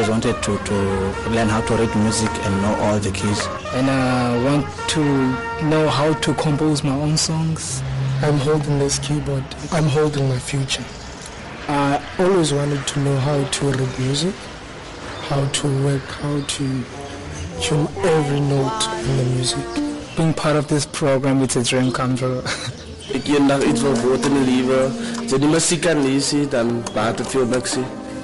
always wanted to, to learn how to read music and know all the keys. And I want to know how to compose my own songs. I'm holding this keyboard. I'm holding my future. I always wanted to know how to read music, how to work, how to tune every note in the music. Being part of this program, it's a dream come true. Ek eendag iets wil word in die lewe. As jy die musiek kan lees, dan baat dit veel niks.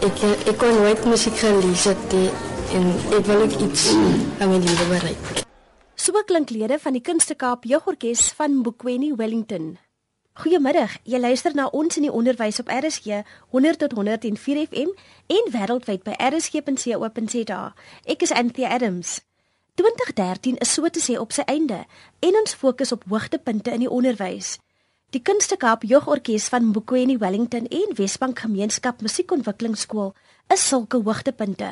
Ek ek kon nooit gelees het nie en ek wil ook iets aan my lewe bereik. So klink lede van die Kunstekaap Jeugorkes van Bokweni Wellington. Goeiemiddag. Jy luister na ons in die onderwys op RSG 100 tot 104 FM en wêreldwyd by rsg.co.za. Ek is Anthea Adams. 2013 is so te sê op sy einde en ons fokus op hoogtepunte in die onderwys. Die Kunstekaap Jeugorkes van Bokweni Wellington en Wesbank Gemeenskap Musiekontwikkelingsskool is sulke hoogtepunte.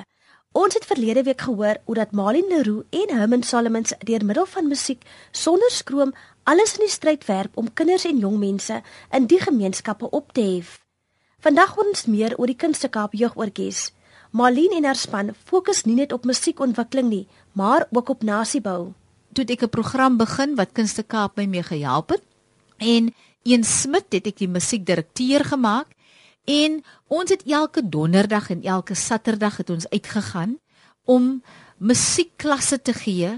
Ons het verlede week gehoor hoe dat Malin Leroux en Herman Solomons deur middel van musiek sonder skroom alles in die stryd werp om kinders en jong mense in die gemeenskappe op te hef. Vandag hoor ons meer oor die Kunstekaap Jeugorkes. Malin en haar span fokus nie net op musiekontwikkeling nie, maar ook op nasiebou. Toe ek 'n program begin wat Kunste Kaap my mee gehelp het en een Smit het ek die musiekdirekteur gemaak en ons het elke donderdag en elke saterdag het ons uitgegaan om musiekklasse te gee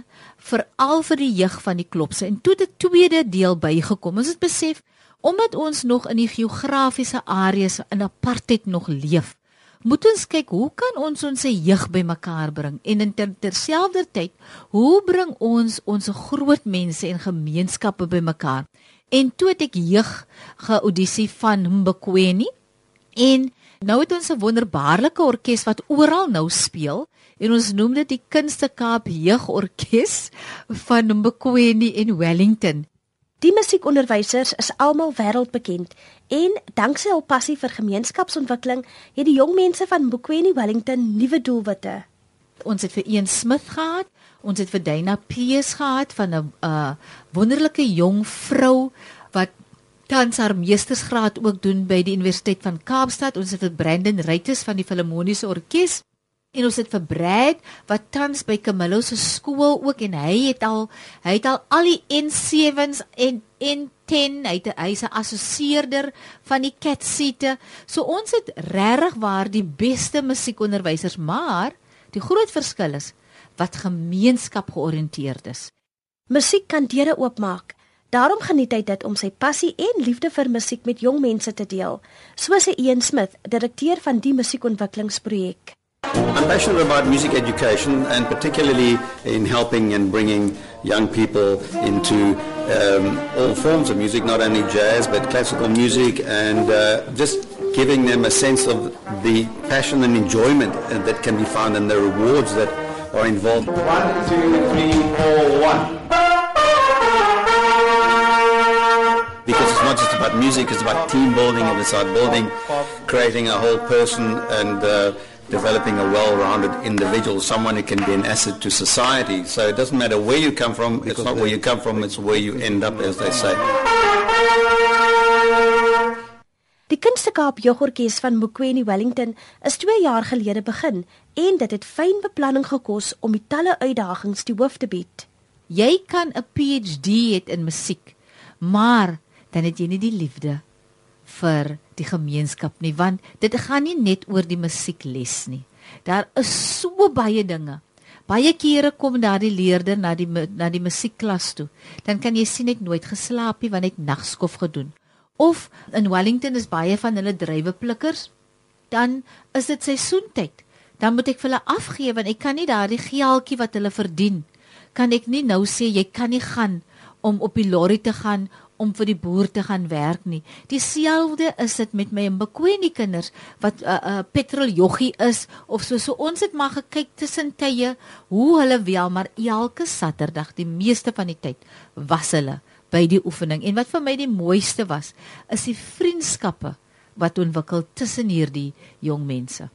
vir al vir die jeug van die klopse. En toe die tweede deel bygekom. Ons het besef omdat ons nog in die geografiese areas in apartheid nog leef moet ons kyk hoe kan ons ons jeug bymekaar bring? En in ter, terselfdertyd hoe bring ons ons groot mense en gemeenskappe bymekaar en toe het ek jeug geaudisie van Mbekweni en nou het ons 'n wonderbaarlike orkes wat oral nou speel. En ons noem dit die Kunste Kaap Jeugorkes van Mbekweni en Wellington. Die musiekonderwysers is almal wêreldbekend en danksy hul passie vir gemeenskapsontwikkeling het die jong mense van Bokweni Wellington nuwe doelwitte. Ons het vir Een Smith gehad, ons het vir Dana Pees gehad van 'n uh, wonderlike jong vrou wat tans haar meestersgraad ook doen by die Universiteit van Kaapstad. Ons het vir Brandon Rytes van die Filharmoniese Orkees en ons het vir Brad wat tans by Camillo se skool ook en hy het al hy het al al die N7s en N10 hy het hy's 'n assosieerder van die Cat Seate. So ons het regtig waar die beste musiekonderwysers, maar die groot verskil is wat gemeenskap georiënteerd is. Musiek kan deure oopmaak. Daarom geniet hy dit om sy passie en liefde vir musiek met jong mense te deel, soos Ian Smith, direkteur van die musiekontwikkelingsprojek. I'm passionate about music education and particularly in helping and bringing young people into um, all forms of music, not only jazz but classical music, and uh, just giving them a sense of the passion and enjoyment that can be found and the rewards that are involved. One, two, three, four, one. Because it's not just about music, it's about team building and it's about building, creating a whole person and uh, developing a well-rounded individual, someone who can be an asset to society. So it doesn't matter where you come from, it's not where you come from, it's where you end up, as they say. Die Kunstekaap Jeugorkes van Mokweni Wellington is 2 jaar gelede begin en dit het fyn beplanning gekos om die talle uitdagings die hoof te bied. Jy kan 'n PhD hê in musiek, maar dan het jy nie die liefde vir die gemeenskap nie want dit gaan nie net oor die musiekles nie. Daar is so baie dinge. Baie kere kom daardie leerder na die na die musiekklas toe. Dan kan jy sien ek nooit geslaap nie want ek nagskof gedoen. Of in Wellington is baie van hulle druiweplikkers. Dan is dit seisoentyd. Dan moet ek vir hulle afgee want ek kan nie daardie geeltjie wat hulle verdien kan ek nie nou sê jy kan nie gaan om op die lorry te gaan om vir die boer te gaan werk nie. Dieselfde is dit met my Mbekweni kinders wat 'n uh, uh, petroljoggie is of so so ons het maar gekyk tussen tye hoe hulle wel maar elke Saterdag die meeste van die tyd was hulle by die oefening en wat vir my die mooiste was is die vriendskappe wat ontwikkel tussen hierdie jong mense.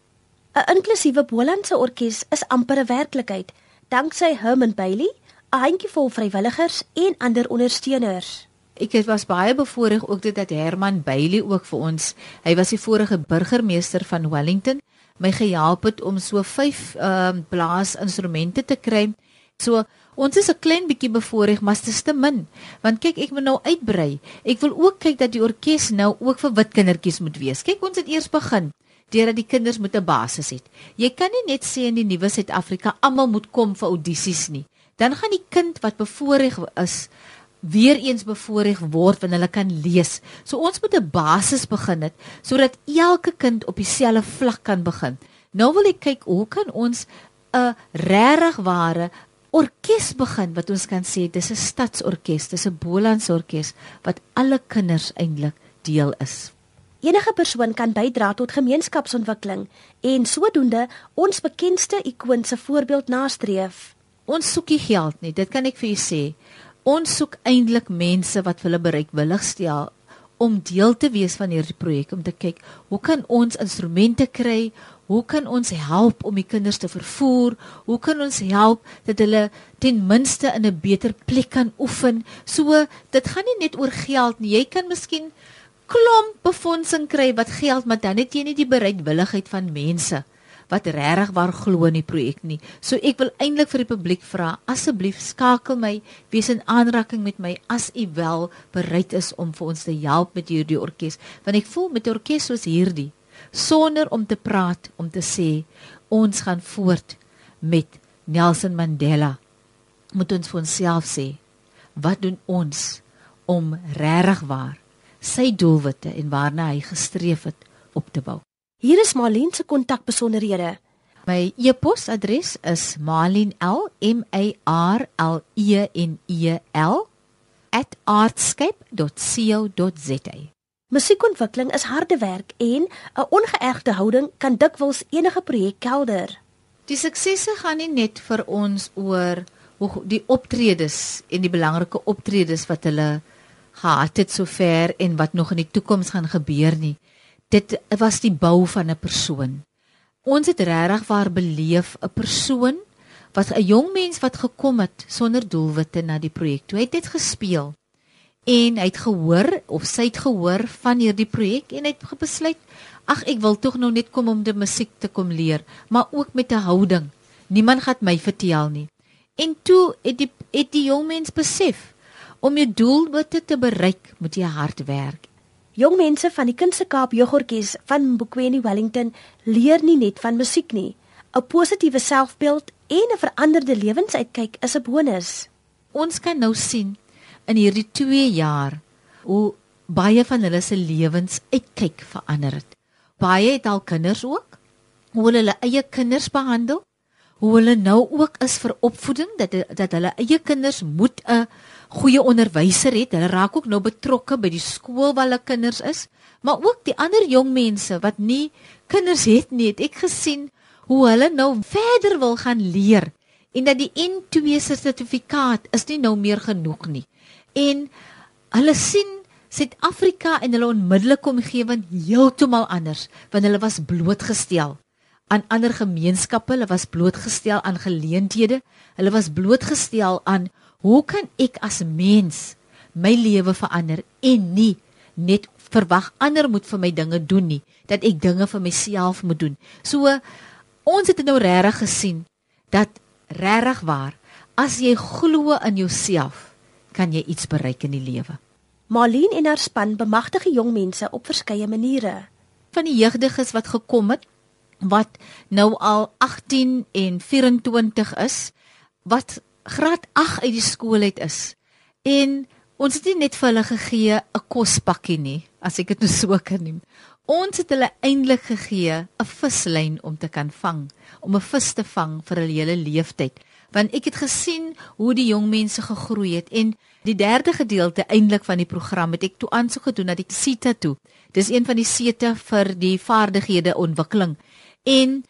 'n Inklusiewe Bolandse orkes is amper 'n werklikheid danksy Herman Bailey, 'n handjievol vrywilligers en ander ondersteuners. Ek het was baie bevoorreg ook dit dat Herman Bailey ook vir ons. Hy was die vorige burgemeester van Wellington my gehelp het om so 5 ehm uh, blaasinstrumente te kry. So ons is 'n klein bietjie bevoorreg, maar dit is te min. Want kyk, ek moet nou uitbrei. Ek wil ook kyk dat die orkes nou ook vir wit kindertjies moet wees. Kyk, ons het eers begin deurdat die kinders moet 'n basis het. Jy kan nie net sê in die nuwe Suid-Afrika almal moet kom vir audisies nie. Dan gaan die kind wat bevoorreg is weer eens bevoorreg word wanneer hulle kan lees. So ons moet 'n basis begin het sodat elke kind op dieselfde vlak kan begin. Nou wil ek kyk hoe kan ons 'n regtig ware orkes begin wat ons kan sê dis 'n stadsorkes, dis 'n Bolandse orkes wat alle kinders eintlik deel is. Enige persoon kan bydra tot gemeenskapsontwikkeling en sodoende ons bekendste ikoon se voorbeeld nastreef. Ons soek nie geld nie, dit kan ek vir u sê. Ons soek eintlik mense wat hulle bereikwillig stel om deel te wees van hierdie projek om te kyk hoe kan ons instrumente kry hoe kan ons help om die kinders te vervoer? Hoe kan ons help dat hulle ten minste in 'n beter plek kan oefen? So dit gaan nie net oor geld nie. Jy kan miskien klomp befondsing kry wat geld maar dan het jy nie die bereidwilligheid van mense wat regtig waar glo in die projek nie. So ek wil eintlik vir die publiek vra, asseblief skakel my, wees in aanraking met my as u wel bereid is om vir ons te help met hierdie orkes, want ek voel met 'n orkes soos hierdie, sonder om te praat, om te sê ons gaan voort met Nelson Mandela. Moet ons vir onsself sê, wat doen ons om regtig waar sy doelwitte en waarna hy gestreef het op te bou? Hier is Malien se kontakbesonderhede. My e-posadres is malinl@arlenel @artscape.co.za. Musiekontwikkeling is harde werk en 'n ongeëgde houding kan dikwels enige projek kelder. Die suksesse gaan nie net vir ons oor hoe die optredes en die belangrike optredes wat hulle gehad het sover en wat nog in die toekoms gaan gebeur nie dit was die bou van 'n persoon. Ons het regtig waar beleef 'n persoon wat 'n jong mens wat gekom het sonder doelwitte na die projek. Toe het dit gespeel en hy het gehoor of sy het gehoor van hierdie projek en hy het besluit ag ek wil tog nou net kom om die musiek te kom leer, maar ook met 'n houding. Niemand gaan my vertel nie. En toe het die het die jong mens besef om jou doelwitte te bereik, moet jy hard werk Jong mense van die Kunste Kaap Jeugorkes van Bokweni Wellington leer nie net van musiek nie. 'n Positiewe selfbeeld en 'n veranderde lewensuitkyk is 'n bonus. Ons kan nou sien in hierdie 2 jaar hoe baie van hulle se lewens uitkyk verander het. Baie het al kinders ook. Hoe hulle eie kinders behandel. Hoe hulle nou ook is vir opvoeding dat dat hulle eie kinders moet 'n goeie onderwyser het. Hulle raak ook nou betrokke by die skool waar hulle kinders is, maar ook die ander jong mense wat nie kinders het nie. Het ek gesien hoe hulle nou verder wil gaan leer en dat die N2 sertifikaat is nie nou meer genoeg nie. En hulle sien Suid-Afrika en hulle onmiddellike omgewing heeltemal anders want hulle was blootgestel aan ander gemeenskappe, hulle was blootgestel aan geleenthede, hulle was blootgestel aan Hoe kan ek as mens my lewe verander en nie net verwag ander moet vir my dinge doen nie, dat ek dinge vir myself moet doen. So ons het nou regtig gesien dat regtig waar as jy glo in jouself, kan jy iets bereik in die lewe. Marlene en haar span bemagtig jong mense op verskeie maniere. Van die jeugdiges wat gekom het wat nou al 18 en 24 is, wat graad 8 uit die skool uit is. En ons het nie net vir hulle gegee 'n kospakkie nie, as ek dit nou so kan noem. Ons het hulle eintlik gegee 'n vislyn om te kan vang, om 'n vis te vang vir hulle hele leeftyd. Want ek het gesien hoe die jong mense gegroei het en die derde gedeelte eintlik van die program het ek toe aansoek gedoen na die SETA toe. Dis een van die SETA vir die vaardighede ontwikkeling. En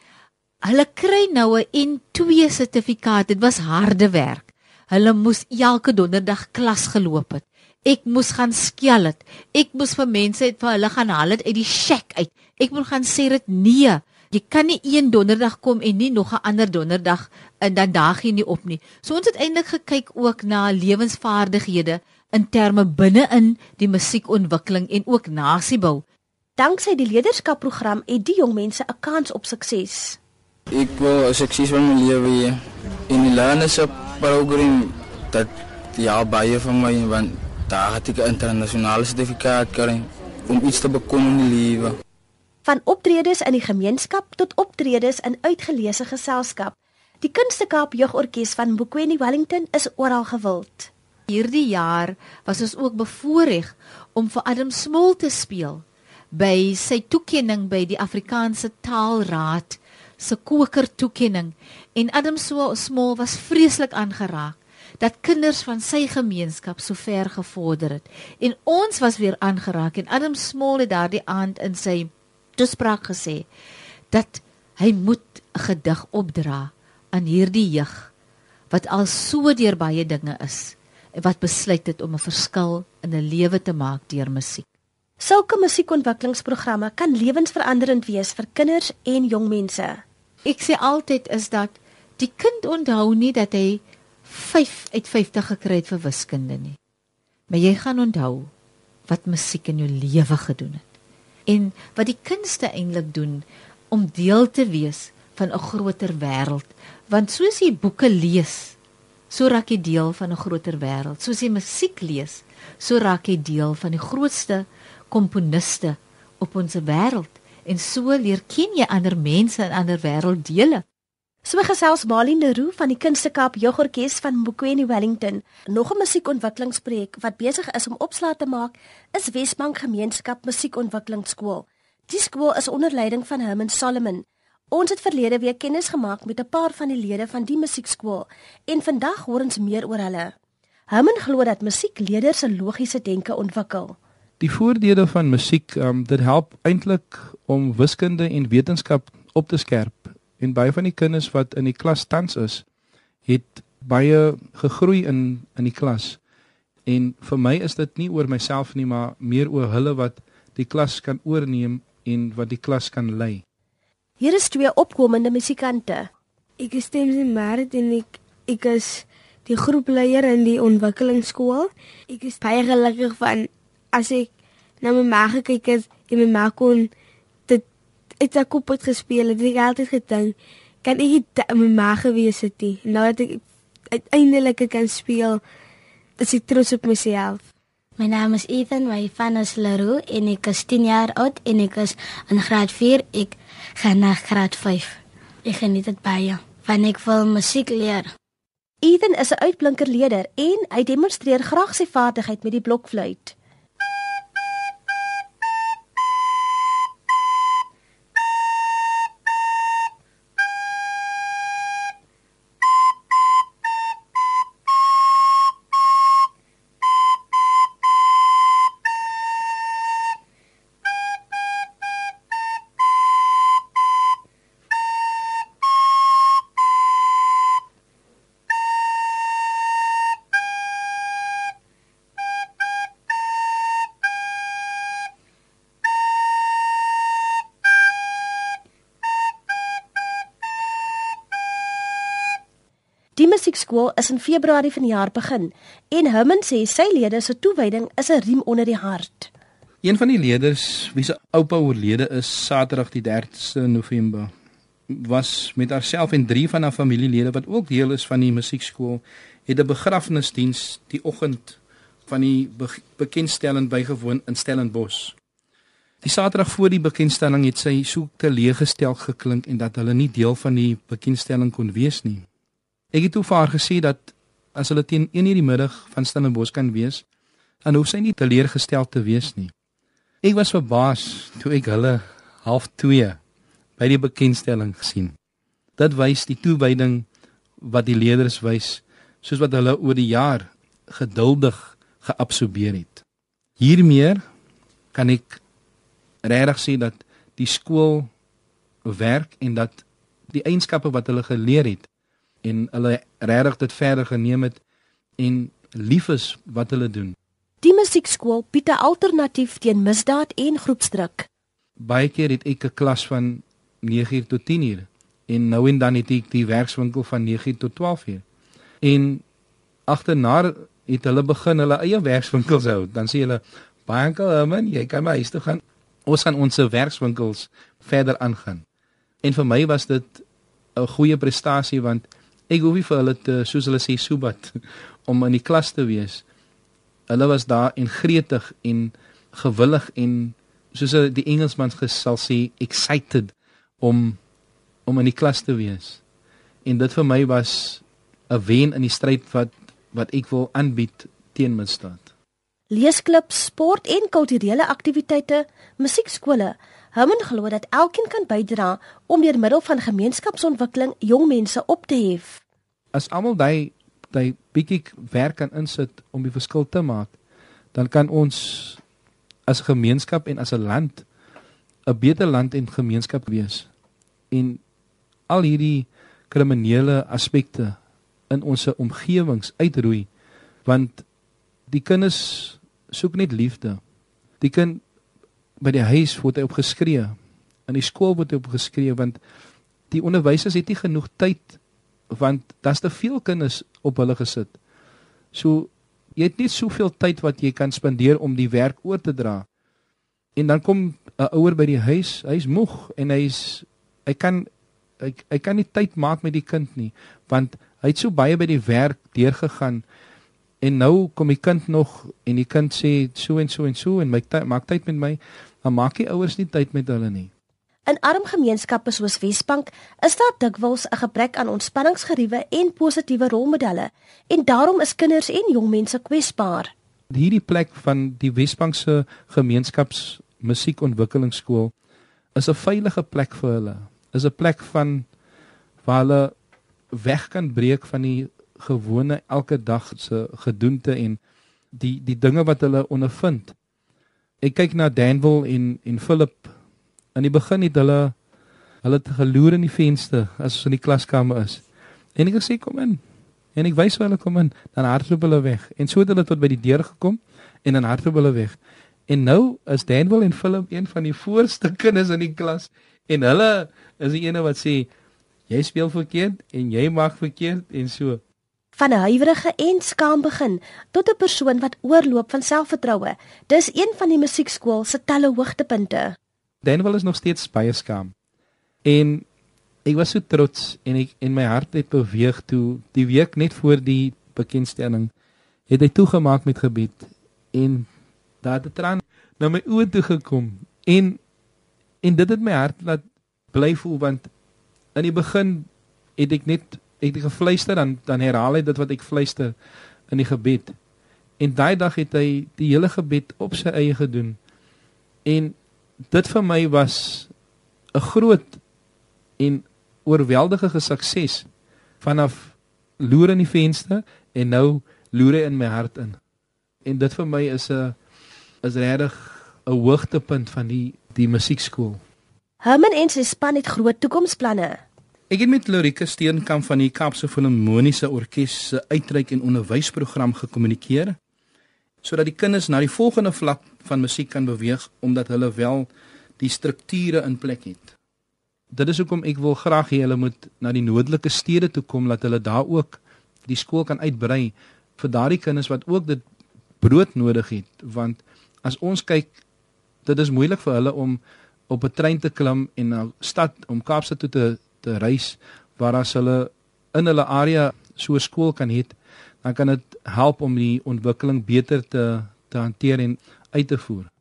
Hulle kry nou 'n N2 sertifikaat. Dit was harde werk. Hulle moes elke donderdag klas geloop het. Ek moes gaan skel het. Ek moes vir mense het vir hulle gaan haal dit uit die shack uit. Ek moet gaan sê dit nee. Jy kan nie een donderdag kom en nie nog 'n ander donderdag en dan daag jy nie op nie. So ons het eintlik gekyk ook na lewensvaardighede in terme binne-in die musiekontwikkeling en ook nasiebou. Danksy die leierskapprogram het die jong mense 'n kans op sukses. Ek wil sukses van my lewe hê in die learnership program dat ja baie van my want daar het ek 'n internasionale sertifikaat gekry om iets te bekom in die lewe. Van optredes in die gemeenskap tot optredes in uitgeleese geselskap. Die Kunstekaap Jeugorkes van Bokweni Wellington is oral gewild. Hierdie jaar was ons ook bevoorreg om vir Adam Smol te speel by sy toekenning by die Afrikaanse Taalraad se koker toekenning en Adam Smol was vreeslik aangeraak dat kinders van sy gemeenskap so ver gevorder het en ons was weer aangeraak en Adam Smol het daardie aand in sy toespraak gesê dat hy moet 'n gedig opdra aan hierdie jeug wat al so deur baie dinge is en wat besluit het om 'n verskil in 'n lewe te maak deur musiek. Sulke musiekontwikkelingsprogramme kan lewensveranderend wees vir kinders en jong mense. Ek sê altyd is dat die kind onthou nie dat hy 5 uit 50 gekry het vir wiskunde nie. Maar jy gaan onthou wat musiek in jou lewe gedoen het. En wat die kunste eintlik doen om deel te wees van 'n groter wêreld. Want soos jy boeke lees, so raak jy deel van 'n groter wêreld. Soos jy musiek lees, so raak jy deel van die grootste komponiste op ons wêreld. En so leer ken jy ander mense in ander wêrelddele. So gesels Malien Leroux van die Kunstekaap Jeugorkes van Bokweni Wellington. Nog 'n musiekontwikkelingsprojek wat besig is om opslae te maak, is Wesbank Gemeenskap Musiekontwikkelingsskool. Die skool is onder leiding van Herman Solomon. Ons het verlede week kennis gemaak met 'n paar van die lede van die musiekskool en vandag hoor ons meer oor hulle. Herman glo dat musiek leerders se logiese denke ontwikkel. Die voordele van musiek, um, dit help eintlik om wiskunde en wetenskap op te skerp en baie van die kinders wat in die klas tans is, het baie gegroei in in die klas. En vir my is dit nie oor myself nie, maar meer oor hulle wat die klas kan oorneem en wat die klas kan lei. Hier is twee opkomende musikante. Ek is Temse Marit en ek ek is die groepleier in die ontwikkelingsskool. Ek is baie gelukkig van as ek na my ma gekyk het en my ma kon het ek op het gespeel het ek altyd gedink kan ek dit my ma gewees het nie? Nou dat ek uiteindelik kan speel is ek trots op myself. My naam is Ethan my van is Leroux en ek is 10 jaar oud en ek is in graad 4 ek gaan na graad 5 ek geniet dit baie want ek wil musiek leer. Ethan is 'n uitblinker leier en hy demonstreer graag sy vaardigheid met die blokfluit Die musiekskool is in Februarie vanjaar begin en Herman sê sy lede se toewyding is 'n riem onder die hart. Een van die leerders wie se oupa oorlede is Saterdag die 30ste November was met haarself en drie van haar familielede wat ook deel is van die musiekskool het 'n begrafnisdiens die oggend van die be bekendstelling bygewoon in Stellenbosch. Die Saterdag voor die bekendstelling het sy so teleeggestel geklink en dat hulle nie deel van die bekendstelling kon wees nie. Ek het toe vir haar gesê dat as hulle teen 1:00 die middag van Stellenbosch kan wees, dan hoef sy nie teleurgestel te wees nie. Ek was verbaas toe ek hulle half 2 by die bekendstelling gesien. Dit wys die toewyding wat die leerders wys, soos wat hulle oor die jaar geduldig geabsorbeer het. Hiermee kan ek regtig sê dat die skool werk en dat die eienskappe wat hulle geleer het en hulle regtig dit verder geneem het en lief is wat hulle doen. Die musiekskool bied 'n alternatief teen misdaad en groepsdruk. Baie keer het ek 'n klas van 9uur tot 10uur en nou en dan het ek die werkswinkel van 9uur tot 12uur. En agterna het hulle begin hulle eie werkswinkels hou. Dan sê hulle, "Baie dankie, man, jy kan my huis toe gaan." ons gaan ons werkswinkels verder aangaan. En vir my was dit 'n goeie prestasie want ek hoef nie vir hulle te soos hulle sê sobat om in die klas te wees. Hulle was daar en gretig en gewillig en soos die Engelsman gesal sê excited om om in die klas te wees. En dit vir my was 'n wen in die stryd wat wat ek wil aanbied teen misdaad. Leesklubs, sport en kulturele aktiwiteite, musiekskole. Herman glo dat elkeen kan bydra om deur middel van gemeenskapsontwikkeling jong mense op te hef. As almal daai daai bietjie werk kan insit om die verskil te maak, dan kan ons as gemeenskap en as 'n land 'n beter land en gemeenskap wees. En al hierdie kriminele aspekte in ons omgewings uitroei want die kinders soek net liefde. Die kind by die huis word hy opgeskree. In die skool word hy opgeskree want die onderwysers het nie genoeg tyd want daar's te veel kinders op hulle gesit. So jy het nie soveel tyd wat jy kan spandeer om die werk oor te dra. En dan kom 'n ouer by die huis, hy's moeg en hy's hy kan hy, hy kan nie tyd maak met die kind nie want hy het so baie by die werk deurgegaan en nou kom die kind nog en die kind sê so en so en so en my maak tyd met my dan maak die ouers nie tyd met hulle nie. In arm gemeenskappe soos Wesbank is daar dikwels 'n gebrek aan ontspanningsgeriewe en positiewe rolmodelle en daarom is kinders en jong mense kwesbaar. Hierdie plek van die Wesbank se gemeenskaps musiekontwikkelingsskool is 'n veilige plek vir hulle. Is 'n plek van waar hulle weg kan breek van die gewone elke dag se gedoente en die die dinge wat hulle ondervind ek kyk na Danville en en Philip. In die begin het hulle hulle het geloer in die venster as ons in die klaskamer is. En ek sê kom in. En ek wys hulle kom in, dan hardloop hulle weg. En so het hulle tot by die deur gekom en dan hardloop hulle weg. En nou is Danville en Philip een van die voorste kinders in die klas en hulle is die ene wat sê jy speel verkeerd en jy mag verkeerd en so van 'n huiwerige en skaam begin tot 'n persoon wat oorloop van selfvertroue. Dis een van die musiekskool se talle hoogtepunte. Danwell is nog steeds baie skaam. En ek was so trots en ek en my hart het beweeg toe die week net voor die bekendstelling het hy toegemaak met gebed en daar het 'n traan na my oë toe gekom en en dit het my hart laat bly voel want in die begin het ek net ek het gefluister dan dan herhaal hy dit wat ek fluister in die gebed. En daai dag het hy die hele gebed op sy eie gedoen. En dit vir my was 'n groot en oorweldigende sukses vanaf loer in die venster en nou loer hy in my hart in. En dit vir my is 'n is regtig 'n hoogtepunt van die die musiekskool. Herman en sy span het groot toekomsplanne. Ek het met Lorika Steenkamp van die Kaapse Filharmoniese Orkees se uitreik en onderwysprogram gekommunikeer sodat die kinders na die volgende vlak van musiek kan beweeg omdat hulle wel die strukture in plek het. Dit is hoekom ek wil graag hê hulle moet na die noordelike stede toe kom dat hulle daar ook die skool kan uitbrei vir daardie kinders wat ook dit brood nodig het want as ons kyk dit is moeilik vir hulle om op 'n trein te klim en na stad om Kaapstad toe te te reis waar as hulle in hulle area so skool kan hê, dan kan dit help om die ontwikkeling beter te te hanteer en uit te voer.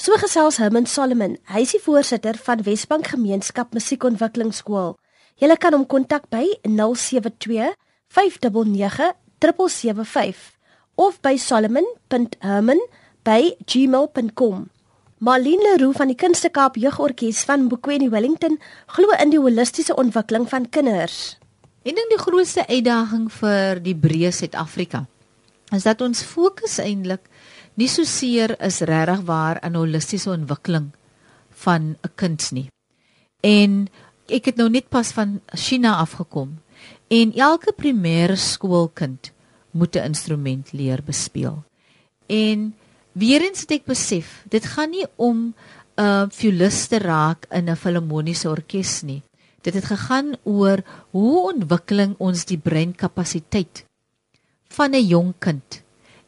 So gesels Herman Solomon, hy is die voorsitter van Wesbank Gemeenskap Musiekontwikkelingsskool. Jy kan hom kontak by 072 599 775 of by solomon.herman@gmail.com. Marlene Leroux van die Kunstekaap Jeugorkes van Bokweni Wellington glo in die holistiese ontwikkeling van kinders. Ek dink die grootste uitdaging vir die breë Suid-Afrika is dat ons fokus eintlik nie so seer is regtig waar aan holistiese ontwikkeling van 'n kind nie. En ek het nou net pas van China afgekom en elke primêre skoolkind moet 'n instrument leer bespeel. En Weerens het ek besef, dit gaan nie om 'n uh, violiste raak in 'n filharmoniese orkes nie. Dit het gegaan oor hoe ontwikkeling ons die breinkapasiteit van 'n jong kind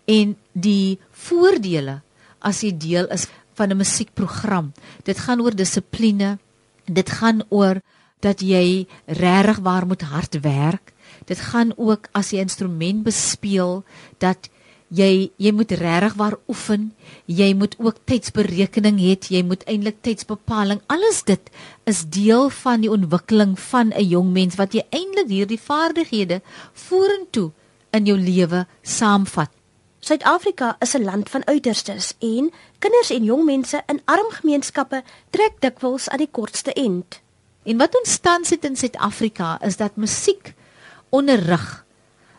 en die voordele as jy deel is van 'n musiekprogram. Dit gaan oor dissipline. Dit gaan oor dat jy regtig waar moet hard werk. Dit gaan ook as jy instrument bespeel dat jy jy moet regtig waar oefen. Jy moet ook tydsberekening hê. Jy moet eintlik tydsbepaling. Alles dit is deel van die ontwikkeling van 'n jong mens wat jy eintlik hierdie vaardighede vorentoe in jou lewe saamvat. Suid-Afrika is 'n land van uiterstes en kinders en jong mense in arm gemeenskappe trek dikwels aan die kortste end. En wat ons tans het in Suid-Afrika is dat musiek onderrig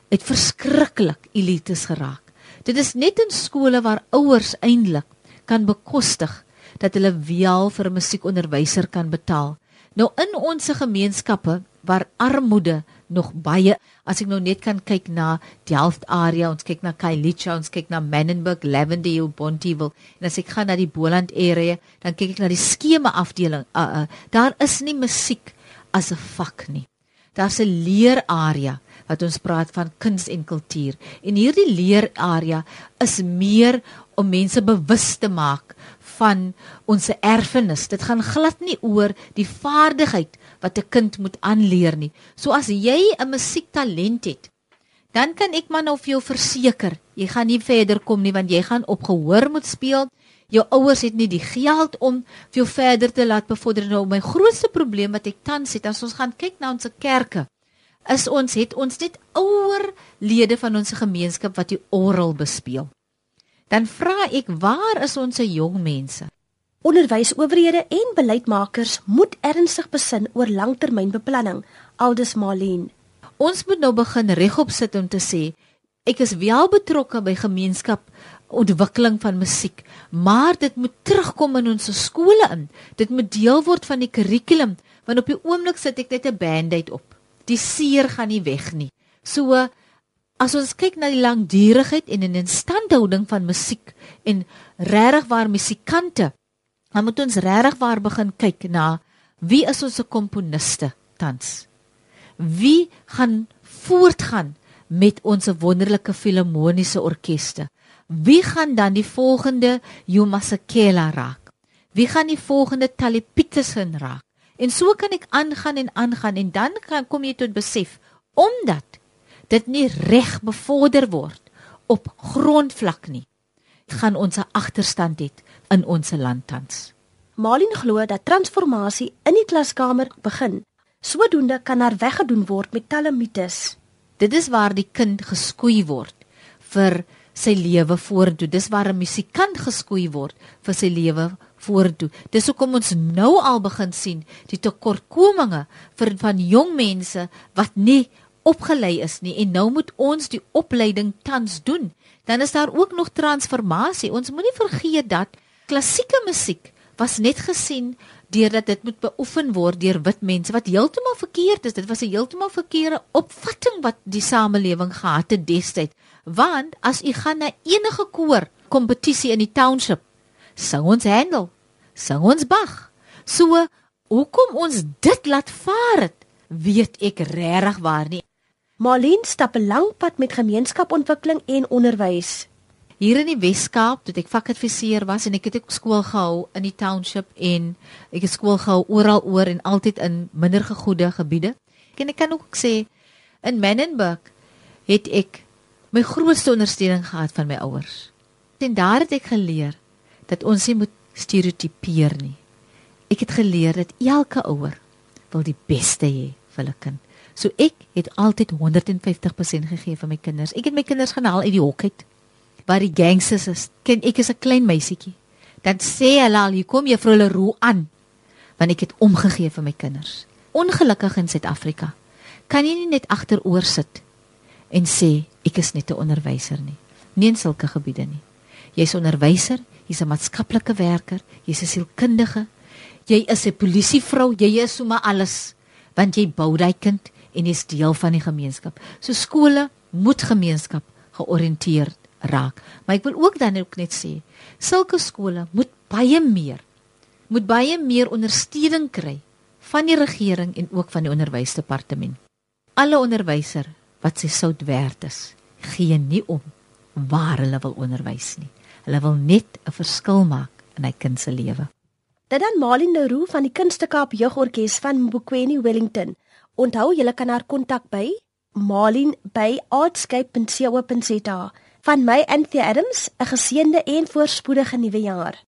het verskriklik elites geraak. Dit is net in skole waar ouers eintlik kan bekostig dat hulle wel vir 'n musiekonderwyser kan betaal. Nou in ons gemeenskappe waar armoede nog baie as ek nou net kan kyk na Delft area, ons kyk na Khayelitsha, ons kyk na Menenberg, Lavendale, Bonteheuwel en as ek gaan na die Boland area, dan kyk ek na die skema afdeling. Uh, uh, daar is nie musiek as 'n vak nie. Daar's 'n leerarea wat ons praat van kuns en kultuur. En hierdie leerarea is meer om mense bewus te maak van ons erfenis. Dit gaan glad nie oor die vaardigheid wat 'n kind moet aanleer nie. So as jy 'n musiektalent het, dan kan ek maar nou vir jou verseker, jy gaan nie verder kom nie want jy gaan op gehoor moet speel. Jou ouers het nie die geld om vir jou verder te laat bevorder nou. My grootste probleem wat ek tans het, as ons gaan kyk na ons kerke, is ons het ons net ouer lede van ons gemeenskap wat die orgel bespeel. Dan vra ek, waar is ons jong mense? Onderwysowerhede en beleidsmakers moet ernstig besin oor langtermynbeplanning, aldus Marlene. Ons moet nou begin regop sit om te sê, ek is wel betrokke by gemeenskap ontwikkeling van musiek, maar dit moet terugkom in ons skole in. Dit moet deel word van die kurrikulum, want op die oomblik sit ek net 'n band-aid op die seer gaan nie weg nie. So as ons kyk na die langdurigheid en in instandhouding van musiek en regtig waar musikante, dan moet ons regtig waar begin kyk na wie is ons komponiste tans? Wie gaan voortgaan met ons wonderlike filharmoniese orkeste? Wie gaan dan die volgende Jomasekela raak? Wie gaan die volgende Talipitesen raak? En so kan ek aangaan en aangaan en dan kan kom jy tot besef omdat dit nie reg bevorder word op grondvlak nie gaan ons 'n agterstand hê in ons land tans. Malin glo dat transformasie in die klaskamer begin. Sodoende kan daar weggedoen word met talle mites. Dit is waar die kind geskoei word vir sy lewe vorentoe. Dis waar 'n musikant geskoei word vir sy lewe vorentoe. Dis hoekom ons nou al begin sien die tekortkominge vir van jong mense wat nie opgelei is nie en nou moet ons die opleiding tans doen. Dan is daar ook nog transformasie. Ons moenie vergeet dat klassieke musiek was net gesien deurdat dit moet beoefen word deur wit mense wat heeltemal verkeerd is. Dit was 'n heeltemal verkeerde opvatting wat die samelewing gehad het destyds. Want as u gaan na enige koor kompetisie in die township, sing ons Handel, sing ons Bach. So, hoekom ons dit laat vaar het, weet ek regtig waar nie. Marlene stap 'n lang pad met gemeenskapontwikkeling en onderwys. Hier in die Wes-Kaap, toe ek vakadviseur was en ek het ook skool gehou in die township en ek het skool gehou oral oor en altyd in minder gegoede gebiede. En ek kan ook sê in Menenberg het ek my grootste ondersteuning gehad van my ouers. En daar het ek geleer dat ons nie moet stereotipeer nie. Ek het geleer dat elke ouer wil die beste hê vir hulle kind. So ek het altyd 150% gegee vir my kinders. Ek het my kinders gaan haal uit die hok uit waar die gangsters is. Ken ek is 'n klein meisietjie. Dan sê hulle al, "Hier kom juffrou Leroux aan." Want ek het omgegee vir my kinders. Ongelukkig in Suid-Afrika kan jy nie net agteroor sit en sê ek is net 'n onderwyser nie. Nie in sulke gebiede nie. Jy's onderwyser, jy's 'n maatskaplike werker, jy's 'n sielkundige, jy is 'n polisievrou, jy is sommer alles want jy bou daai kind en jy's deel van die gemeenskap. So skole moet gemeenskap georiënteerd raak. Maar ek wil ook dan ook net sê, sulke skole moet baie meer moet baie meer ondersteuning kry van die regering en ook van die onderwysdepartement. Alle onderwyser wat sy sout werd is, gee nie om waar hulle wil onderwys nie. Hulle wil net 'n verskil maak in hy kind se lewe. Dit dan Malin Leroux van die Kunstekaap Jeugorkes van Mbukweni Wellington. Onthou jy kan haar kontak by malin@artscape.co.za. Van my Anthea Adams, 'n geseënde en voorspoedige nuwe jaar.